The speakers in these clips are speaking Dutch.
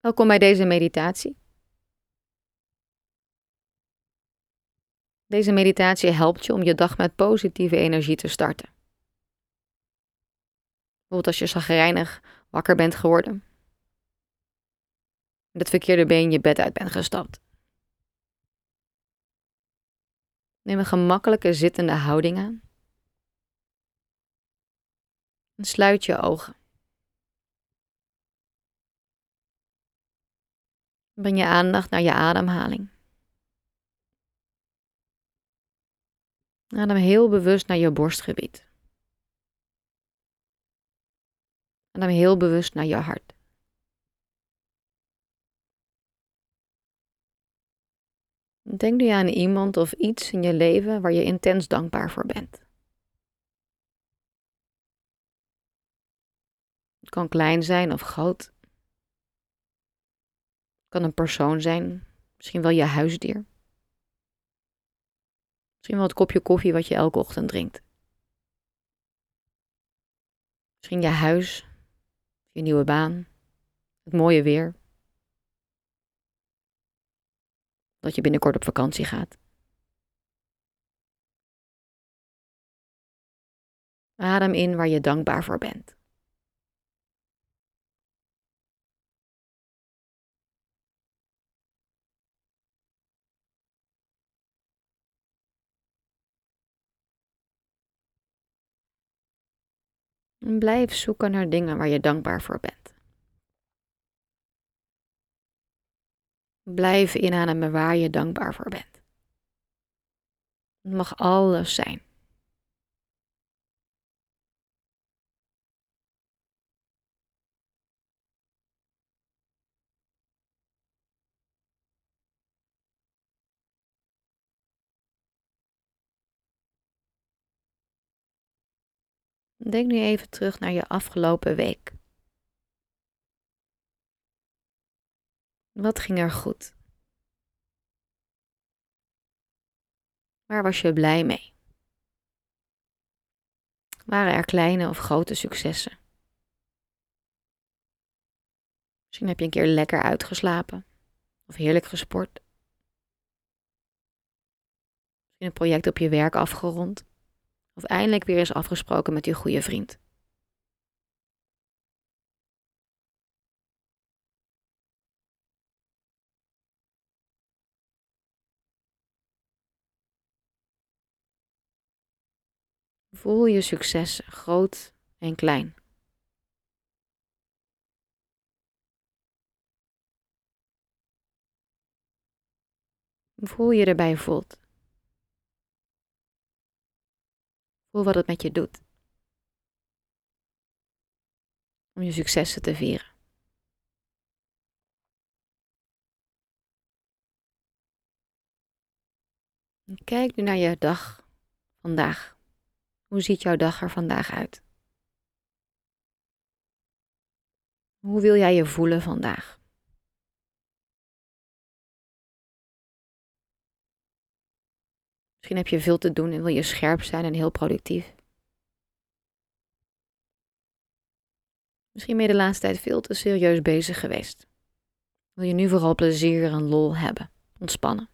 Welkom bij deze meditatie. Deze meditatie helpt je om je dag met positieve energie te starten. Bijvoorbeeld als je zagrijnig wakker bent geworden. Met het verkeerde been je bed uit bent gestapt. Neem een gemakkelijke zittende houding aan. En sluit je ogen. Breng je aandacht naar je ademhaling. Adem heel bewust naar je borstgebied. Adem heel bewust naar je hart. Denk nu aan iemand of iets in je leven waar je intens dankbaar voor bent. Het kan klein zijn of groot. Kan een persoon zijn, misschien wel je huisdier. Misschien wel het kopje koffie wat je elke ochtend drinkt. Misschien je huis, je nieuwe baan, het mooie weer. Dat je binnenkort op vakantie gaat. Adem in waar je dankbaar voor bent. Blijf zoeken naar dingen waar je dankbaar voor bent. Blijf inademen waar je dankbaar voor bent. Het mag alles zijn. Denk nu even terug naar je afgelopen week. Wat ging er goed? Waar was je blij mee? Waren er kleine of grote successen? Misschien heb je een keer lekker uitgeslapen of heerlijk gesport. Misschien een project op je werk afgerond. Of eindelijk weer eens afgesproken met je goede vriend. Voel je successen, groot en klein. Voel je erbij voelt. Wat het met je doet. Om je successen te vieren. Kijk nu naar je dag vandaag. Hoe ziet jouw dag er vandaag uit? Hoe wil jij je voelen vandaag? Misschien heb je veel te doen en wil je scherp zijn en heel productief. Misschien ben je de laatste tijd veel te serieus bezig geweest. Wil je nu vooral plezier en lol hebben, ontspannen.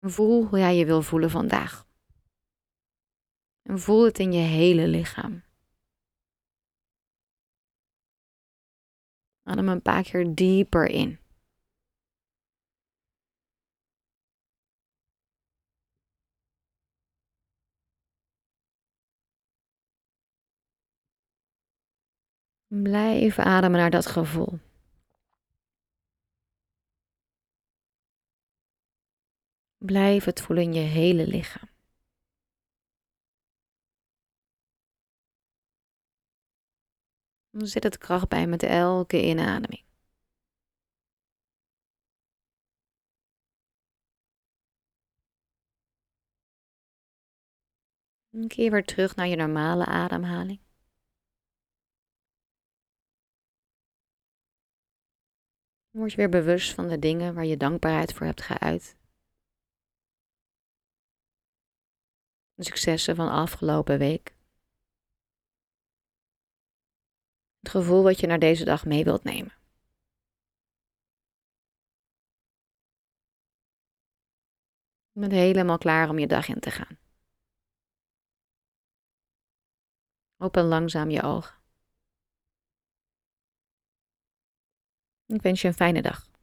Voel hoe jij je wil voelen vandaag. En voel het in je hele lichaam. Adem een paar keer dieper in. Blijf ademen naar dat gevoel. Blijf het voelen in je hele lichaam. Dan zit het kracht bij met elke inademing. Een keer weer terug naar je normale ademhaling. Word je weer bewust van de dingen waar je dankbaarheid voor hebt geuit. De successen van afgelopen week. Het gevoel wat je naar deze dag mee wilt nemen. Je bent helemaal klaar om je dag in te gaan. Open langzaam je ogen. Ik wens je een fijne dag.